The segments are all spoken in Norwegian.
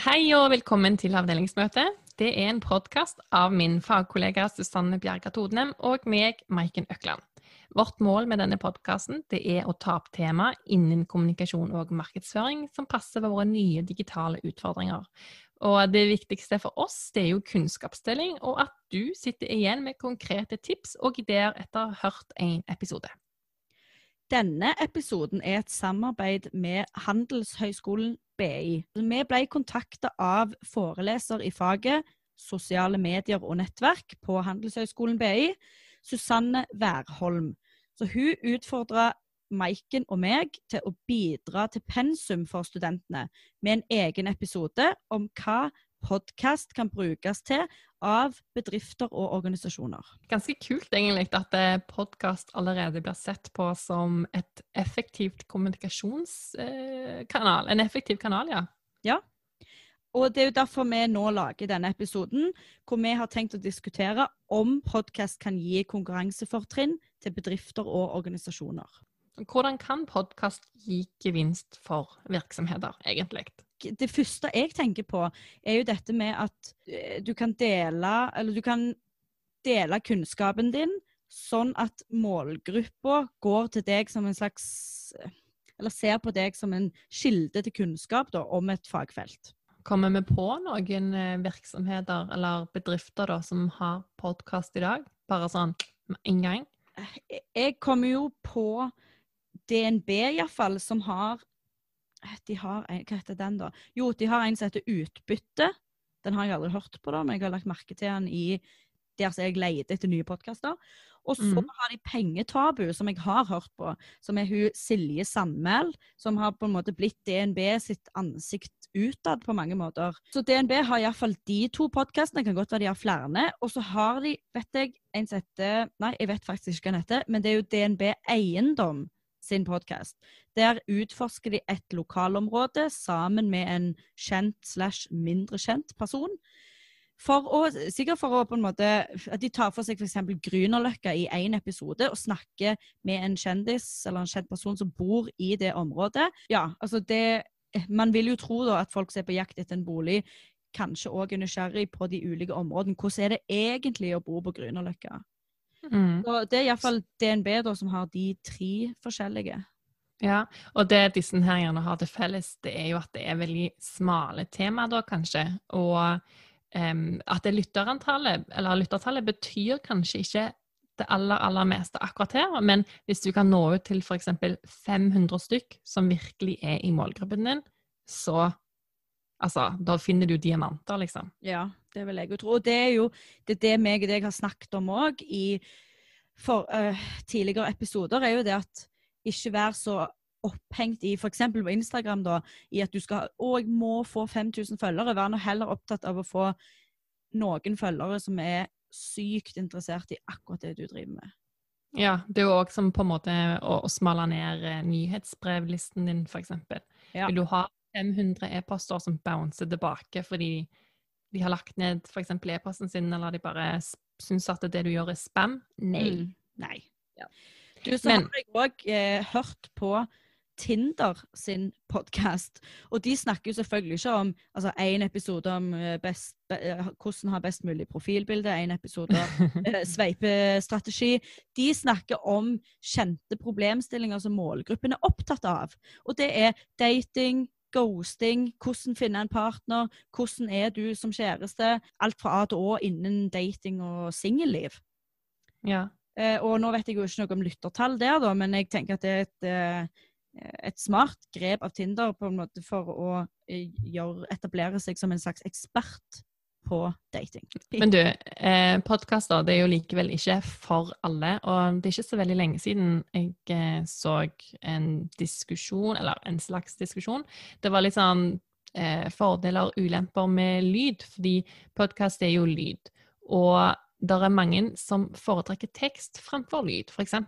Hei og velkommen til avdelingsmøte. Det er en podkast av min fagkollega Susanne Bjerga Todnem og meg, Maiken Økland. Vårt mål med denne podkasten er å ta opp tema innen kommunikasjon og markedsføring som passer for våre nye digitale utfordringer. Og det viktigste for oss det er jo kunnskapsdeling, og at du sitter igjen med konkrete tips og ideer etter hørt en episode. Denne episoden er et samarbeid med Handelshøyskolen BI. Vi ble kontakta av foreleser i faget sosiale medier og nettverk på Handelshøyskolen BI, Susanne Wærholm. Så hun utfordra Maiken og meg til å bidra til pensum for studentene med en egen episode om hva podkast kan brukes til av bedrifter og organisasjoner. Ganske kult egentlig at eh, podkast allerede blir sett på som et effektivt kommunikasjonskanal. En effektiv kanal, ja. Ja. Og det er jo derfor vi nå lager denne episoden, hvor vi har tenkt å diskutere om podkast kan gi konkurransefortrinn til bedrifter og organisasjoner. Hvordan kan podkast gi gevinst for virksomheter, egentlig? Det første jeg tenker på, er jo dette med at eh, du kan dele Eller du kan dele kunnskapen din sånn at målgruppa går til deg som en slags Eller ser på deg som en kilde til kunnskap da, om et fagfelt. Kommer vi på noen eh, virksomheter eller bedrifter da, som har podkast i dag? Bare sånn med en gang? Eh, jeg kommer jo på DNB iallfall, som har de har en, Hva heter den, da? Jo, de har en som heter Utbytte. Den har jeg aldri hørt på, da, men jeg har lagt merke til den i der som jeg leter etter nye podkaster. Og så mm. har de Pengetabu, som jeg har hørt på, som er hun Silje Sandmæl, som har på en måte blitt DNB sitt ansikt utad på mange måter. Så DNB har iallfall de to podkastene, kan godt være de har flere. Og så har de, vet jeg, en som heter Nei, jeg vet faktisk ikke hva den heter, men det er jo DNB Eiendom sin podkast. Der utforsker de et lokalområde sammen med en kjent slash mindre kjent person. For å, sikkert for å på en måte At de tar for seg f.eks. Grünerløkka i én episode og snakker med en kjendis eller en kjent person som bor i det området. Ja, altså det Man vil jo tro da at folk som er på jakt etter en bolig, kanskje òg er nysgjerrig på de ulike områdene. Hvordan er det egentlig å bo på Grünerløkka? Mm. Så det er iallfall DNB da, som har de tre forskjellige. Ja, og det disse her gjerne har til felles, det er jo at det er veldig smale temaer, da kanskje. Og um, at det lytterantallet, eller lyttertallet, betyr kanskje ikke det aller, aller meste akkurat her, men hvis du kan nå ut til f.eks. 500 stykk som virkelig er i målgruppen din, så Altså, da finner du diamanter, liksom. Ja, det vil jeg jo tro. Og det er jo det, er det meg og deg har snakket om òg i for, uh, tidligere episoder, er jo det at ikke være så opphengt i f.eks. på Instagram da, i at du skal å, jeg må få 5000 følgere. Vær nå heller opptatt av å få noen følgere som er sykt interessert i akkurat det du driver med. Ja, det er jo òg som på en måte å, å smale ned eh, nyhetsbrevlisten din, f.eks. Ja. Vil du ha 500 e-poster som bouncer tilbake fordi de har lagt ned f.eks. e-posten sin, eller de bare syns at det du gjør, er spam? Nei. Mm. Nei. Ja. Du, så Men, har jeg òg eh, hørt på Tinder sin podkast. Og de snakker jo selvfølgelig ikke om altså én episode om eh, best, be, hvordan ha best mulig profilbilde, én episode om eh, sveipestrategi. De snakker om kjente problemstillinger som målgruppen er opptatt av. Og det er dating, ghosting, hvordan finne en partner, hvordan er du som kjæreste. Alt fra A til Å innen dating og singelliv. Ja. Eh, og nå vet jeg jo ikke noe om lyttertall der, da, men jeg tenker at det er et, eh, et smart grep av Tinder på en måte for å eh, gjøre, etablere seg som en slags ekspert på dating. Men du, eh, podkaster er jo likevel ikke for alle. Og det er ikke så veldig lenge siden jeg eh, så en diskusjon, eller en slags diskusjon. Det var litt sånn eh, fordeler og ulemper med lyd, fordi podkast er jo lyd. Og det er mange som foretrekker tekst framfor lyd. F.eks.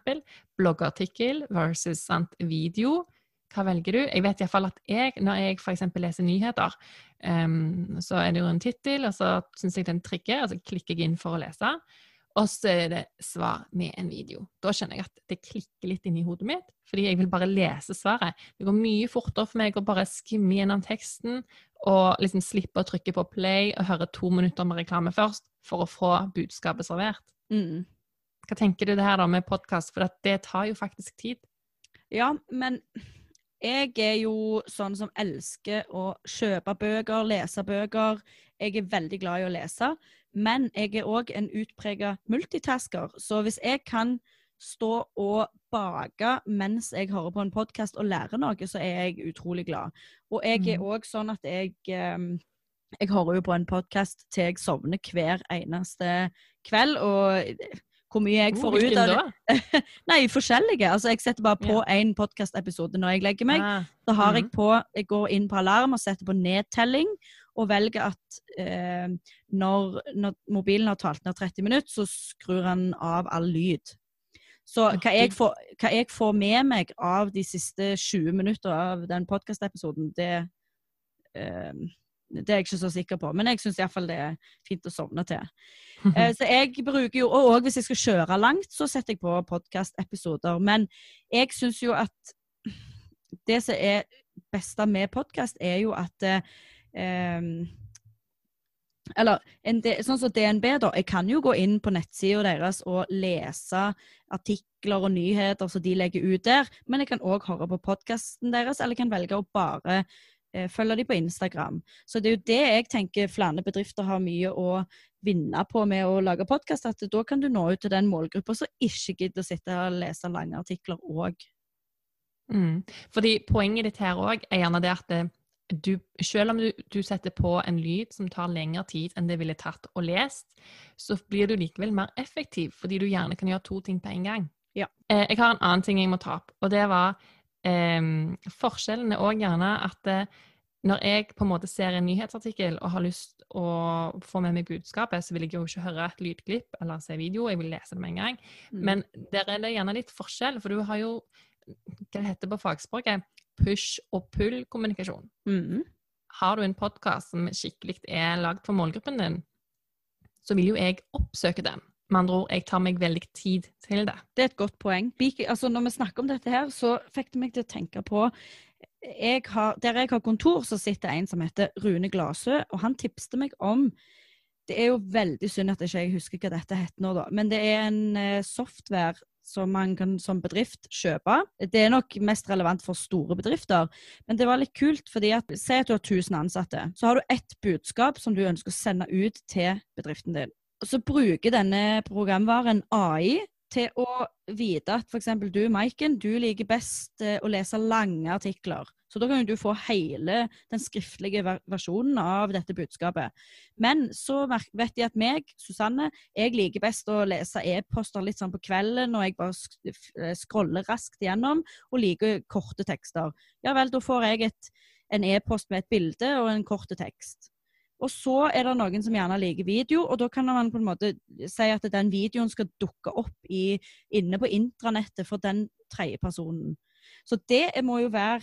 bloggartikkel versus sant, video hva velger du? Jeg vet iallfall at jeg, når jeg f.eks. leser nyheter, um, så er det jo en tittel, og så syns jeg den trigger, og så klikker jeg inn for å lese. og så er det svar med en video. Da kjenner jeg at det klikker litt inni hodet mitt, fordi jeg vil bare lese svaret. Det går mye fortere for meg å bare skimme gjennom teksten og liksom slippe å trykke på play og høre to minutter med reklame først, for å få budskapet servert. Mm. Hva tenker du det her da med podkast, for det tar jo faktisk tid? Ja, men jeg er jo sånn som elsker å kjøpe bøker, lese bøker. Jeg er veldig glad i å lese. Men jeg er òg en utprega multitasker. Så hvis jeg kan stå og bake mens jeg hører på en podkast og lærer noe, så er jeg utrolig glad. Og jeg er òg mm. sånn at jeg um, Jeg hører jo på en podkast til jeg sovner hver eneste kveld. Og hvor mye jeg får ut av det. Nei, forskjellige. Altså, jeg setter bare på én ja. podkastepisode når jeg legger meg. Ah. Da har jeg mm. på Jeg går inn på alarm og setter på nedtelling og velger at eh, når, når, mobilen har talt ned 30 minutter, så skrur han av all lyd. Så hva jeg, får, hva jeg får med meg av de siste 20 minutter av den podkastepisoden, det eh, det er jeg ikke så sikker på, men jeg syns iallfall det er fint å sovne til. Eh, så jeg bruker jo, Og hvis jeg skal kjøre langt, så setter jeg på podkastepisoder. Men jeg syns jo at det som er beste med podkast, er jo at eh, eller sånn som DNB, da. Jeg kan jo gå inn på nettsida deres og lese artikler og nyheter som de legger ut der, men jeg kan òg høre på podkasten deres, eller jeg kan velge å bare eh, de på Instagram. Så det er jo det jeg tenker flere bedrifter har mye å vinne på med å lage podkast, at da kan du nå ut til den målgruppa som ikke gidder å sitte og lese lange artikler òg. Mm. Fordi poenget ditt her òg er gjerne det at det du, selv om du, du, setter på en lyd som tar lengre tid enn det ville tatt å lest, så blir du likevel mer effektiv, fordi du gjerne kan gjøre to ting på en gang. Ja. Eh, jeg har en annen ting jeg må ta opp, og det var eh, Forskjellen er òg gjerne at eh, når jeg på en måte ser en nyhetsartikkel og har lyst å få med meg budskapet, så vil jeg jo ikke høre et lydklipp eller se video, jeg vil lese det med en gang. Mm. Men der er det gjerne litt forskjell, for du har jo hva det heter på fagspråket, push- og pull-kommunikasjon. Mm. Har du en podkast som skikkelig er lagd for målgruppen din, så vil jo jeg oppsøke den. Med andre ord, jeg tar meg veldig tid til det. Det er et godt poeng. Altså, når vi snakker om dette her, så fikk det meg til å tenke på jeg har, Der jeg har kontor, så sitter en som heter Rune Glasø, og han tipste meg om Det er jo veldig synd at jeg ikke husker hva dette heter nå, da. Men det er en eh, software som man kan som bedrift kjøpe. Det er nok mest relevant for store bedrifter, men det var litt kult fordi at Si at du har 1000 ansatte. Så har du ett budskap som du ønsker å sende ut til bedriften din. Og så bruker denne programvaren AI til å vite at f.eks. du, Maiken, du liker best eh, å lese lange artikler. Så da kan du få hele den skriftlige versjonen av dette budskapet. Men så vet de at meg, Susanne, jeg liker best å lese e-poster litt sånn på kvelden når jeg bare eh, scroller raskt gjennom og liker korte tekster. Ja vel, da får jeg et, en e-post med et bilde og en kort tekst. Og så er det noen som gjerne liker video, og da kan man på en måte si at den videoen skal dukke opp i, inne på intranettet for den tredje personen. Så det må jo være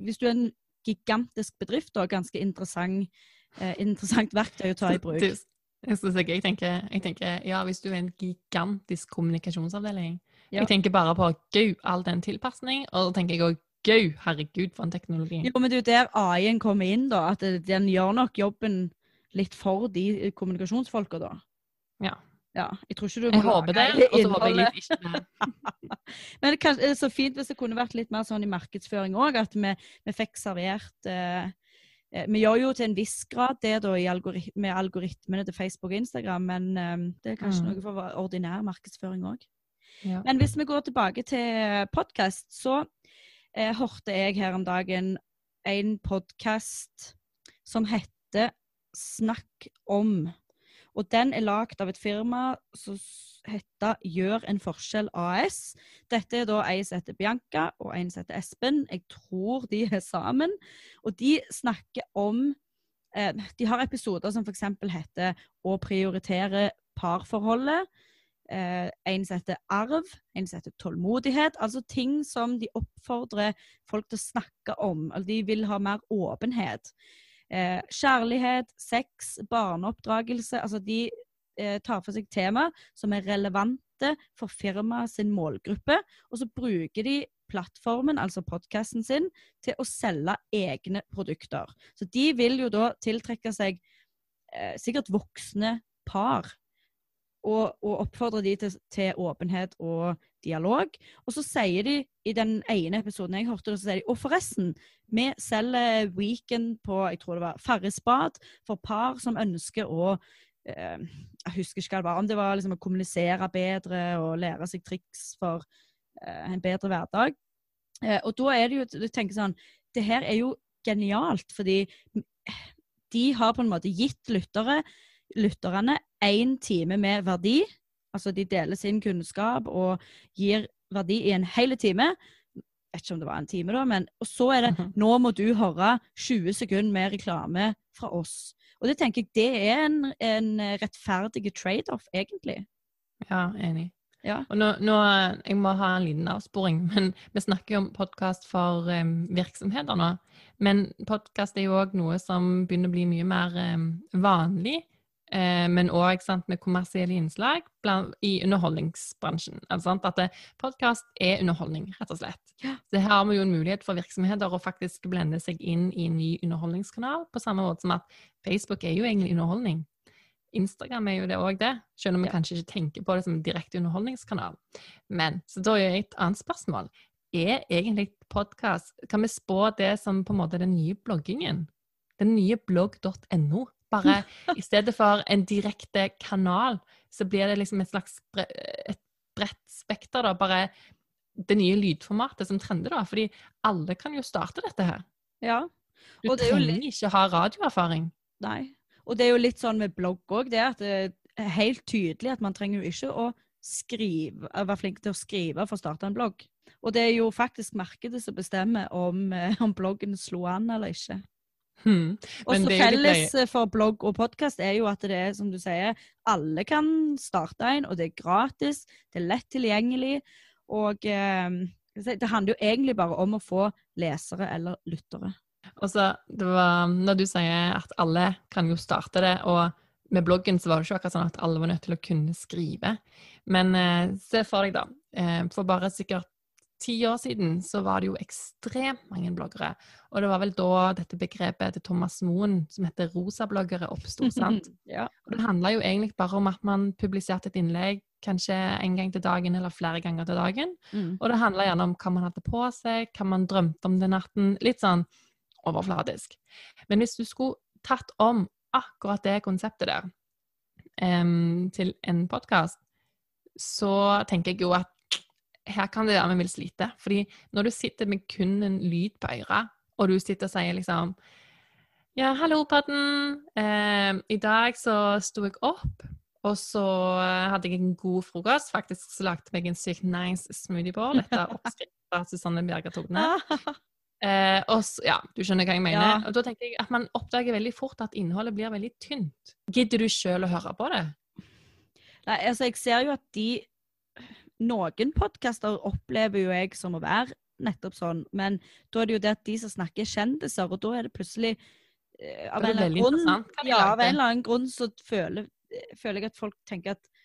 hvis du er en gigantisk bedrift, da, ganske interessant, eh, interessant verktøy å ta i bruk. Jeg, jeg, tenker, jeg, tenker, ja, hvis du er en gigantisk kommunikasjonsavdeling ja. Jeg tenker bare på gud, all den tilpasning, og så tenker jeg òg gud, herregud, for en teknologi. Jo, men det er jo der AI-en kommer inn, da. At den gjør nok jobben litt for de kommunikasjonsfolka, da. Ja. Ja, jeg tror ikke du Jeg håper det, og så håper jeg litt ikke det. Men det er så fint hvis det kunne vært litt mer sånn i markedsføring òg, at vi, vi, fikk servert eh, eh, Vi gjør jo til en viss grad det da algorit med algoritmene til Facebook og Instagram, men um, det er kanskje mm. noe for ordinær markedsføring òg. Ja. Men hvis vi går tilbake til podkast, så eh, hørte jeg her om dagen en podkast som heter Snakk om og den er lagd av et firma som heter Gjør en forskjell AS. Dette er da ei som heter Bianca, og en som heter Espen. Jeg tror de er sammen. Og de snakker om eh, De har episoder som f.eks. heter Å prioritere parforholdet. Eh, en som heter arv, en som heter tålmodighet. Altså ting som de oppfordrer folk til å snakke om. Altså de vil ha mer åpenhet. Eh, kjærlighet, sex, barneoppdragelse. Altså de eh, tar for seg tema som er relevante for firmaet sin målgruppe, og så bruker de plattformen, altså podkasten sin, til å selge egne produkter. Så de vil jo da tiltrekke seg eh, sikkert voksne par og, og oppfordrer de til, til, åpenhet og dialog. Og så sier de i den ene episoden jeg hørte, så sier de, og forresten, vi selger weekend på jeg tror det var Farrisbad for par som ønsker å eh, Jeg husker ikke hva det var, om det var liksom å kommunisere bedre og lære seg triks for eh, en bedre hverdag. Eh, og da er det jo du tenker sånn Det her er jo genialt, fordi de har på en måte gitt lyttere lytterne én time med verdi. Altså de deler sin kunnskap og gir verdi i en hel time. Jeg vet ikke om det var en time, da, men og så er det mhm. nå må du høre 20 sekunder med reklame fra oss. Og det tenker jeg det er en, en rettferdig trade-off, egentlig. Ja, enig. Ja. Og nå, nå, Jeg må ha en liten avsporing, men vi snakker jo om podkast for um, virksomheter nå. Men podkast er jo òg noe som begynner å bli mye mer um, vanlig eh, men òg med kommersielle innslag blant, i underholdningsbransjen. Altså, at podkast er underholdning, rett og slett. Ja. Så her har vi jo en mulighet for virksomheter å faktisk blende seg inn i en ny underholdningskanal, på samme måte som at Facebook er jo egentlig underholdning. Instagram er jo det òg det, selv om vi ja. kanskje ikke tenker på det som en direkte underholdningskanal. Men så da er et annet spørsmål. Er egentlig podkast Kan vi spå det som på en måte den nye bloggingen? Den nye blogg.no? Bare i stedet for en direkte kanal, så blir det liksom et slags bre et bredt spekter, da. Bare det nye lydformatet som trender, da. Fordi alle kan jo starte dette her. Ja. du trenger litt... ikke ha radioerfaring. Nei. Og det er jo litt sånn med blogg òg, det at det er helt tydelig at man trenger jo ikke å skrive, være flink til å skrive for å starte en blogg. Og det er jo faktisk markedet som bestemmer om, eh, om bloggen slo an eller ikke. Hmm. Også felles eh, for blogg og podkast er jo at det er, som du sier, alle kan starte en, og det er gratis, det er lett tilgjengelig. Og eh, det handler jo egentlig bare om å få lesere eller lyttere. Og så, det var, Når du sier at alle kan jo starte det, og med bloggen så var det ikke akkurat sånn at alle var nødt til å kunne skrive. Men eh, se for deg, da. Eh, for bare sikkert ti år siden så var det jo ekstremt mange bloggere. Og det var vel da dette begrepet til Thomas Moen som heter rosabloggere oppsto. ja. Og det handla jo egentlig bare om at man publiserte et innlegg kanskje en gang til dagen eller flere ganger til dagen. Mm. Og det handla gjerne om hva man hadde på seg, hva man drømte om den natten. Litt sånn overfladisk. Men hvis du skulle tatt om akkurat det konseptet der um, til en podkast, så tenker jeg jo at her kan det være vi vil slite. Fordi når du sitter med kun en lyd på øret, og du sitter og sier liksom Ja, hallo, padden. Eh, I dag så sto jeg opp, og så hadde jeg en god frokost. Faktisk så lagde jeg en sykt nice smoothie bowl etter oppskrift av Susanne Bjerga Togne. Eh, og så, ja, du skjønner hva jeg mener. Ja. Og da tenker jeg at man oppdager veldig fort at innholdet blir veldig tynt. Gidder du sjøl å høre på det? Nei, altså jeg ser jo at de noen podkaster opplever jo jeg som å være nettopp sånn, men da er det jo det at de som snakker er kjendiser, og da er det plutselig eh, av, en eller, grunn, ja, av en eller annen grunn så føler, føler, jeg at folk tenker at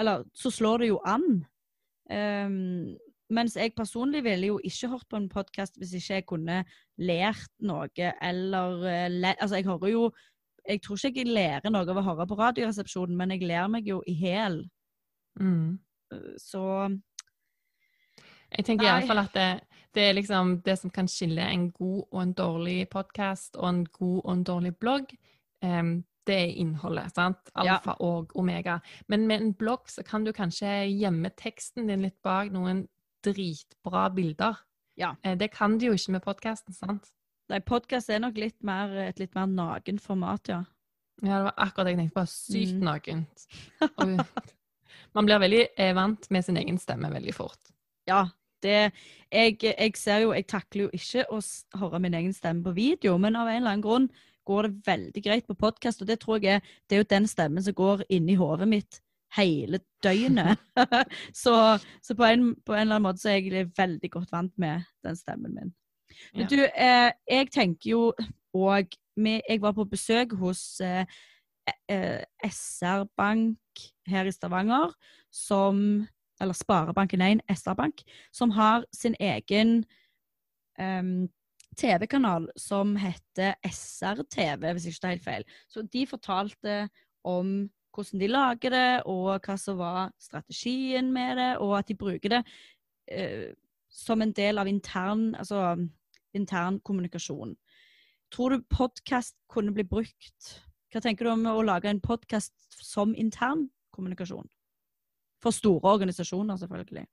Eller så slår det jo an. Um, mens jeg personlig ville jo ikke hørt på en podkast hvis ikke jeg kunne lært noe, eller uh, Altså, jeg hører jo Jeg tror ikke jeg lærer noe av å høre på Radioresepsjonen, men jeg ler meg jo i hæl. Mm. Så Jeg tenker iallfall at det, det, er liksom det som kan skille en god og en dårlig podkast og en god og en dårlig blogg. Um, det er innholdet. sant? Alfa ja. og omega. Men med en blogg så kan du kanskje gjemme teksten din litt bak noen dritbra bilder. Ja. Eh, det kan du jo ikke med podkasten, sant? Nei, podkast er nok litt mer, et litt mer nagen format, ja. Ja, det var akkurat det jeg tenkte på. Sykt mm. nagent. Man blir veldig eh, vant med sin egen stemme veldig fort. Ja. Det, jeg, jeg, ser jo, jeg takler jo ikke å høre min egen stemme på video, men av en eller annen grunn går det veldig greit på podkast. Og det tror jeg er, det er jo den stemmen som går inni hodet mitt hele døgnet. så, så på, en, på, en, eller annen måte så er jeg veldig godt vant med den stemmen min. Men ja. du, eh, jeg tenker jo òg Jeg var på besøk hos eh, eh, SR-bank her i Stavanger som Eller Sparebanken1, SR-bank, som har sin egen um, TV-kanal som heter SR-TV, hvis ikke det er helt feil. Så de fortalte om hvordan de lager det, og hva som var strategien med det, og at de bruker det eh, som en del av intern, altså, intern kommunikasjon. Tror du podkast kunne bli brukt? Hva tenker du om å lage en podkast som intern kommunikasjon? For store organisasjoner, selvfølgelig.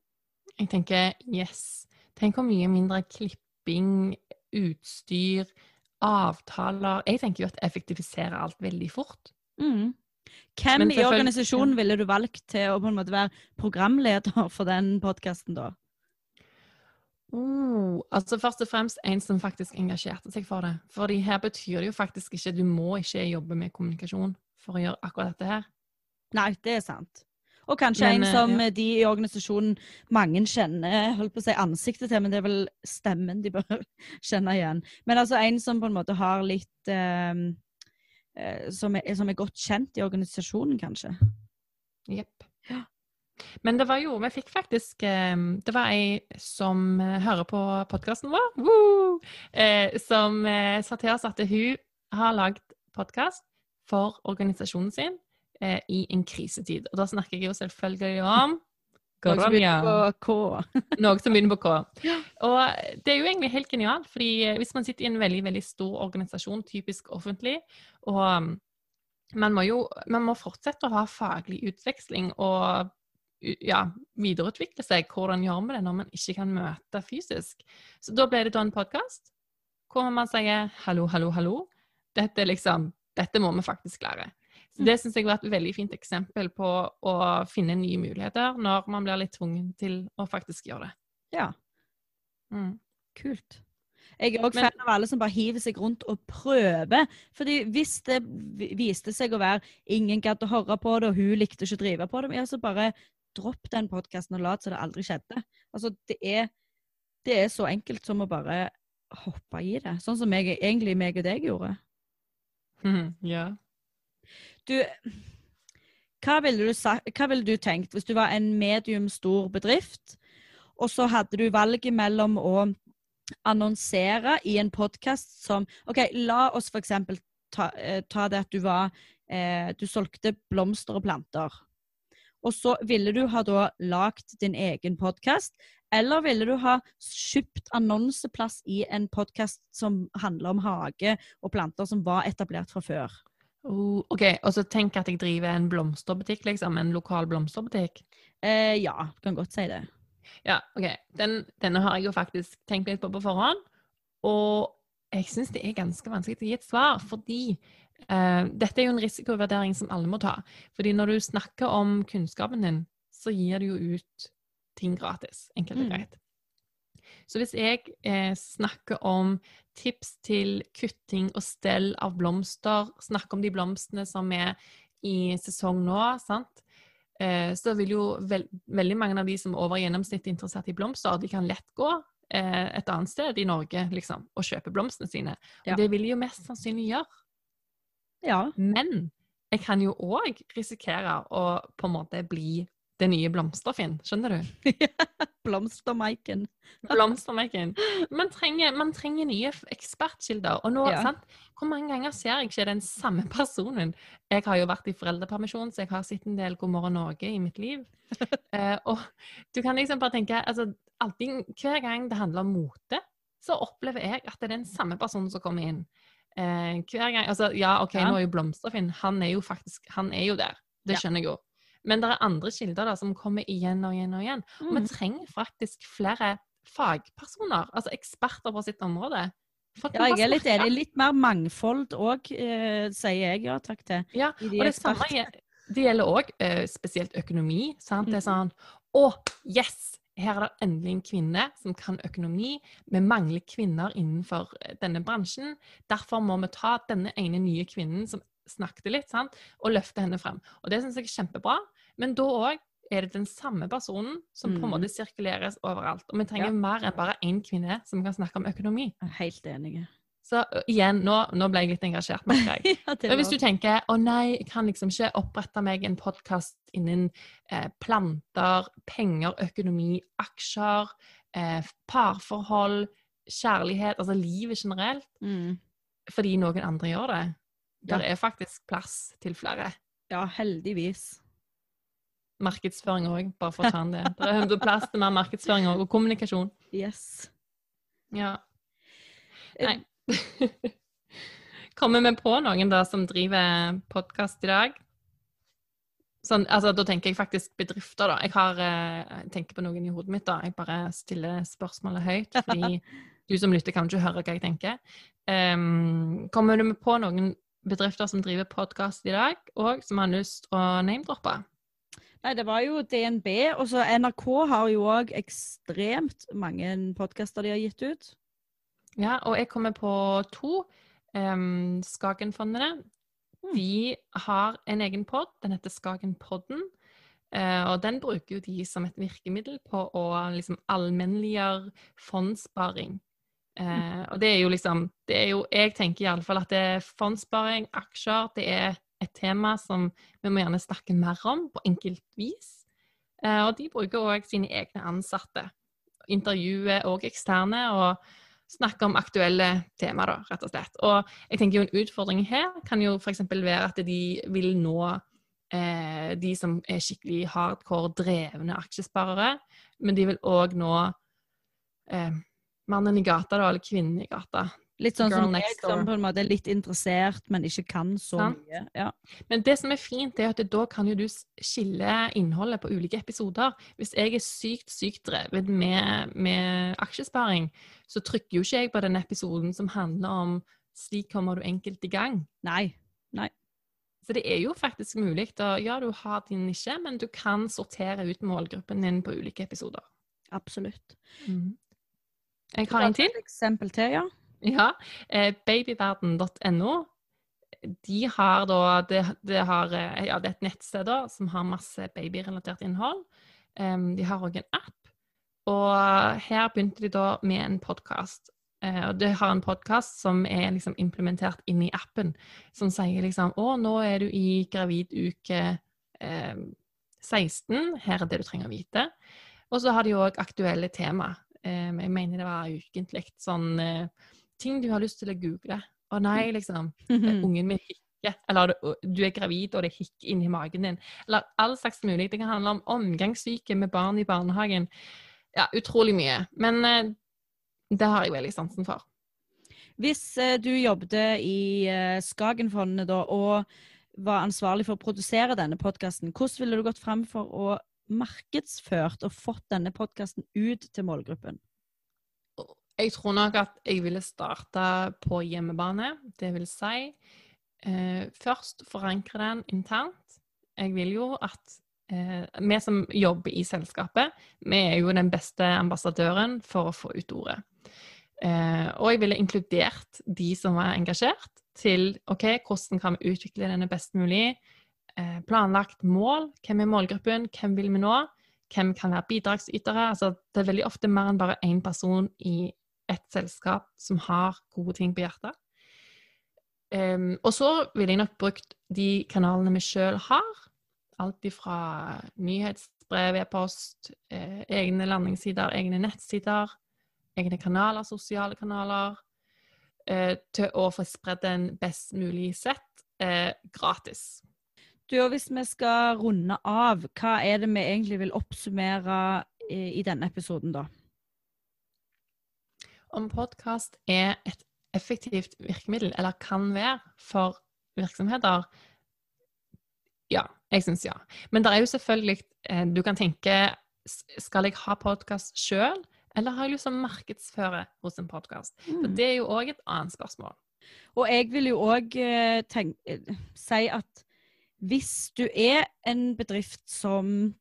Jeg tenker yes. Tenk hvor mye mindre klipping, utstyr, avtaler Jeg tenker jo at effektiviserer alt veldig fort. Mm. Hvem i organisasjonen ville du valgt til å på en måte være programleder for den podkasten, da? Oh, altså Først og fremst en som faktisk engasjerte seg for det. Fordi her betyr det jo faktisk ikke Du må ikke jobbe med kommunikasjon for å gjøre akkurat dette her. Nei, det er sant. Og kanskje Men, en eh, som ja. de i organisasjonen mange kjenner holdt på å si ansiktet til, men det er vel stemmen de bør kjenne igjen. Men altså en som på en måte har litt eh, eh, som, er, som er godt kjent i organisasjonen, kanskje. Jepp. Ja. Men det var jo Vi fikk faktisk eh, Det var ei som eh, hører på podkasten vår, woo! eh, som eh, sa til oss at hun har lagd podkast for organisasjonen sin i en krisetid. Og da snakker jeg jo selvfølgelig om Noe som begynner på K. Noe som begynner på K. Og det er jo egentlig helt genialt, fordi hvis man sitter i en veldig veldig stor organisasjon, typisk offentlig, og um, man må jo man må fortsette å ha faglig utveksling og ja, videreutvikle seg. Hvordan gjør vi det når man ikke kan møte fysisk? Så da ble det da en podkast hvor man sier hallo, hallo, hallo. Dette, liksom, dette må vi faktisk lære. Så Det syns jeg var et veldig fint eksempel på å finne nye muligheter når man blir litt tvungen til å faktisk gjøre det. Ja, Mm. kult. Jeg er òg fan av alle som bare hiver seg rundt og prøver. Fordi hvis det viste seg å være ingen gadd å høre på det, og hun likte ikke å drive på det, ja, så bare dropp den podkasten og lat som det aldri skjedde. Altså, det er, det er så enkelt som å bare hoppe i det. Sånn som jeg, egentlig meg og deg gjorde. ja. Du, hva ville du, sa- hva ville du tenkt hvis du var en medium stor bedrift, og så hadde du valget mellom å annonsere i en podkast som OK, la oss eksempel ta, eh, ta det at du var eh, Du solgte blomster og planter. Og så ville du ha da lagd din egen podkast, eller ville du ha kjøpt annonseplass i en podkast som handler om hage og planter som var etablert fra før? Oh, OK, og så tenk at jeg driver en blomsterbutikk, liksom. En lokal blomsterbutikk. Eh, ja, du kan godt si det. Ja, OK. Den, denne har jeg jo faktisk tenkt litt på på forhånd. Og jeg syns det er ganske vanskelig å gi et svar, fordi uh, dette er jo en risikovurdering som alle må ta. Fordi når du snakker om kunnskapen din, så gir du jo ut ting gratis. Enkelt og Mm. greit. Så hvis jeg eh, snakker om tips til kutting og stell av blomster, snakker om de blomstene som er i sesong nå, sant? Eh, så vil jo vel, veldig mange av de som er over gjennomsnittet interessert i blomster, de kan lett gå et annet sted i Norge liksom, og kjøpe blomstene sine. Ja. Og det vil de jo mest sannsynlig gjøre. Ja. Men jeg kan jo òg risikere å på en måte bli det nye Blomsterfinn, skjønner du? Blomstermaiken. Blomstermaken. Man trenger, man trenger nye ekspertkilder. Og nå, Ja. sant? Hvor mange ganger ser jeg ikke den samme personen? Jeg har jo vært i foreldrepermisjon, så jeg har sett en del God morgen Norge i mitt liv. Eh, og du kan liksom bare tenke altså, alltid, Hver gang det handler om mote, så opplever jeg at det er den samme personen som kommer inn. Eh, hver gang, altså, ja, OK, Ja. nå er jo Blomsterfinn Han er jo faktisk han er jo der. Det skjønner jeg jo. Men det er andre kilder da, som kommer igjen og igjen og igjen. Og vi Mm. trenger faktisk flere fagpersoner, altså eksperter på sitt område. Ja, jeg er litt enig. Litt mer mangfold òg, eh, sier jeg ja takk til. Ja, og det samme det gjelder òg spesielt økonomi. Sant? Det er sånn Å, yes! Her er det endelig en kvinne som kan økonomi. Vi mangler kvinner innenfor eh, denne bransjen. Derfor må vi ta denne ene nye kvinnen som snakket litt, sant? og løfte henne frem. Og det syns jeg er kjempebra. Men da òg er det den samme personen som på en Mhm. måte sirkuleres overalt. Og vi trenger Ja. mer enn bare én kvinne som kan snakke om økonomi. Helt enig. Så igjen, nå, nå ble jeg litt engasjert, merker jeg. Ja, Men hvis du tenker å nei, jeg kan liksom ikke opprette meg en podkast innen eh, planter, penger, økonomi, aksjer, eh, parforhold, kjærlighet, altså livet generelt, mm. fordi noen andre gjør det. Ja. Der er faktisk plass til flere. Ja, heldigvis. Markedsføring òg, bare for å ta det. Det er plass til mer markedsføring òg, og kommunikasjon. Yes. Ja. Eh, Nei. Kommer vi på noen da som driver podkast i dag? Sånn, altså, da tenker jeg faktisk bedrifter, da. Jeg har, eh, jeg tenker på noen i hodet mitt, da. Jeg bare stiller spørsmålet høyt, fordi du som lytter kan ikke høre hva jeg tenker. Um, kommer du på noen bedrifter som driver podkast i dag, og som har lyst å name-droppe? Nei, det var jo DNB, og så NRK har jo òg ekstremt mange podkaster de har gitt ut. Ja, og jeg kommer på to. Um, Skagenfondene. Mm. De har en egen pod. Den heter Skagenpodden. Uh, og den bruker jo de som et virkemiddel på å liksom allmennliggjøre fondssparing. Eh, og det er jo liksom det er jo, Jeg tenker iallfall at det er fondssparing, aksjer, det er et tema som vi må gjerne snakke mer om på enkelt vis. Eh, og de bruker òg sine egne ansatte. Intervjuer òg eksterne. og snakker om aktuelle temaer, rett og slett. Og jeg tenker jo en utfordring her kan jo f.eks. være at de vil nå eh, de som er skikkelig hardcore drevne aksjesparere, men de vil òg nå eh, mannen i gata, da, eller kvinnen i gata. Litt sånn Girl som meg, som på en måte er litt interessert, men ikke kan så Sant. mye. Ja. Men det som er fint, er at da kan jo du skille innholdet på ulike episoder. Hvis jeg er sykt, sykt drevet med, med aksjesparing, så trykker jo ikke jeg på den episoden som handler om 'slik kommer du enkelt i gang'. Nei. Så det er jo faktisk mulig. Da, Ja, du har din nisje, men du kan sortere ut målgruppen din på ulike episoder. Absolutt. Jeg har en til. Et eksempel til, ja. Ja. Eh, babyverden.no. De har da det, de har, eh, ja, det er et nettsted da, som har masse babyrelatert innhold. Em, de har òg en app. Og her begynte de da med en podkast. og de har en podkast som er liksom implementert inn i appen, som sier liksom Å, nå er du i gravid uke eh, 16. Her er det du trenger å vite. Og så har de òg aktuelle tema. Eh, jeg mener det var ukentlig. Sånn eh, ting du har lyst til å google. Å nei, liksom. Mm. Ungen min hikker. Eller du, du er gravid, og det hikker inni magen din. Eller all slags mulig. Det kan handle om omgangssyke med barn i barnehagen. Ja, utrolig mye. Men eh, det har jeg veldig sansen for. Hvis eh, du jobbet i eh, Skagenfondet da, og var ansvarlig for å produsere denne podkasten, hvordan ville du gått frem for å markedsført og fått denne podkasten ut til målgruppen? Jeg tror nok at jeg ville starte på hjemmebane. Det vil si eh, først forankre den internt. Jeg vil jo at eh, vi som jobber i selskapet, vi er jo den beste ambassadøren for å få ut ordet. Eh, og jeg ville inkludert de som var engasjert, til OK, hvordan kan vi utvikle denne best mulig? Eh, planlagt mål. Hvem er målgruppen? Hvem vil vi nå? Hvem kan være bidragsytere? Altså, det er veldig ofte mer enn bare én person i et selskap som har gode ting på hjertet. Um, og så ville jeg nok brukt de kanalene vi sjøl har. Alt ifra nyhetsbrev, e-post, eh, egne landingssider, egne nettsider, egne kanaler, sosiale kanaler, eh, til å få spredd den best mulig sett eh, gratis. Du, og Hvis vi skal runde av, hva er det vi egentlig vil oppsummere i, i denne episoden, da? Om podkast er et effektivt virkemiddel, eller kan være, for virksomheter? Ja, jeg syns ja. Men det er jo selvfølgelig eh, Du kan tenke Skal jeg ha podkast sjøl, eller har jeg lyst til å markedsføre hos en podkast? For det er jo òg et annet spørsmål. Og jeg vil jo òg si at hvis du er en bedrift som,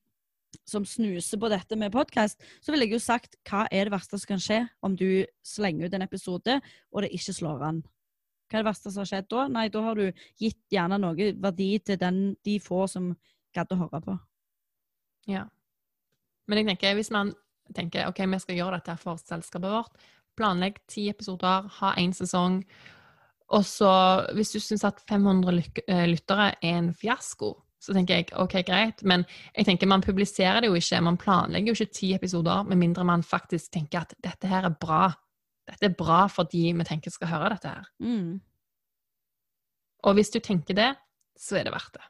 som snuser på dette med podkast, så ville jeg jo sagt hva er det verste som kan skje om du slenger ut en episode og det ikke slår an? Hva er det verste som har skjedd da? Nei, da har du gitt gjerne noe verdi til den, de få som gadd å høre på. Ja. Men jeg tenker, hvis man tenker ok, vi skal gjøre dette for selskapet vårt, Planlegg ti episoder, ha én sesong. Og så, hvis du syns at 500 eh, lyttere er en fiasko, så tenker jeg OK, greit. Men jeg tenker man publiserer det jo ikke. Man planlegger jo ikke ti episoder med mindre man faktisk tenker at dette her er bra. Dette er bra for de vi tenker skal høre dette her. Mm. Og hvis du tenker det, så er det verdt det.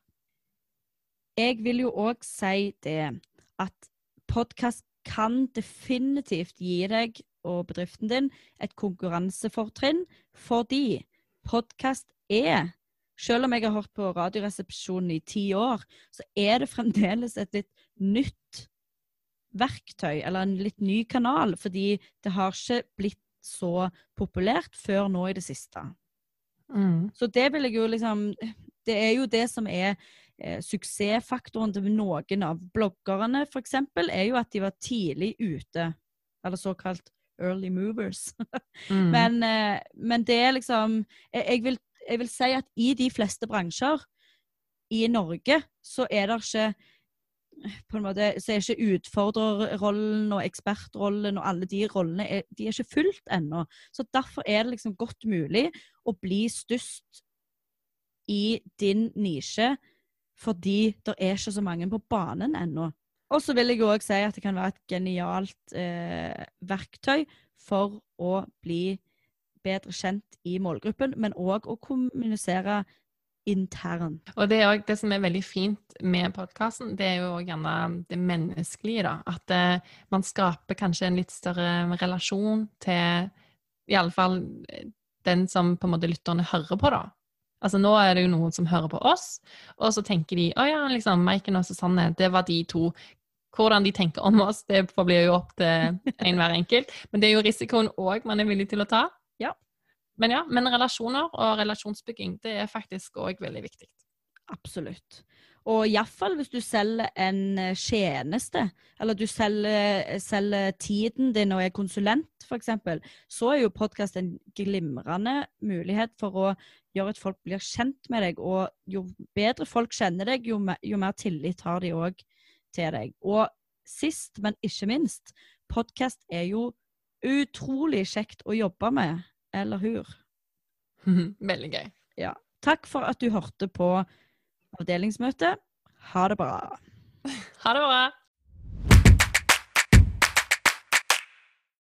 Jeg vil jo òg si det at podkast kan definitivt gi deg og bedriften din et konkurransefortrinn, fordi podkast er Selv om jeg har hørt på Radioresepsjonen i ti år, så er det fremdeles et litt nytt verktøy, eller en litt ny kanal, fordi det har ikke blitt så populært før nå i det siste. Mm. Så det vil jeg jo liksom Det er jo det som er eh, suksessfaktoren til noen av bloggerne, eksempel, er jo at de var tidlig ute. Eller såkalt early movers. Mm. men, eh, men det er liksom jeg, jeg, vil, jeg vil si at i de fleste bransjer i Norge, så er det ikke på en måte, så er ikke utfordrerrollen og ekspertrollen og alle de rollene er, de er ikke fullt ennå. Så derfor er det liksom godt mulig å bli størst i din nisje, fordi det er ikke så mange på banen ennå. Og så vil jeg òg si at det kan være et genialt eh, verktøy for å bli bedre kjent i målgruppen, men òg å kommunisere intern. Og det er også det som er veldig fint med podkasten, det er jo gjerne det menneskelige, da. At eh, man skaper kanskje en litt større relasjon til iallfall den som på en måte lytterne hører på, da. Altså Nå er det jo noen som hører på oss, og så tenker de å ja, liksom, Maiken og Susanne, det var de to. Hvordan de tenker om oss, det forblir jo opp til enhver enkelt. Men det er jo risikoen òg man er villig til å ta. Ja. Men ja, men relasjoner og relasjonsbygging, det er faktisk òg veldig viktig. Absolutt. Og iallfall hvis du selger en eh, tjeneste, eller du selger, selger tiden din og er konsulent, f.eks., så er jo podkast en glimrende mulighet for å gjøre at folk blir kjent med deg. Og jo bedre folk kjenner deg, jo, mer, jo mer tillit har de òg til deg. Og sist, men ikke minst, podkast er jo utrolig kjekt å jobbe med, eller hur? veldig gøy. Takk for at du hørte på avdelingsmøtet. Ha det bra. Ha det bra!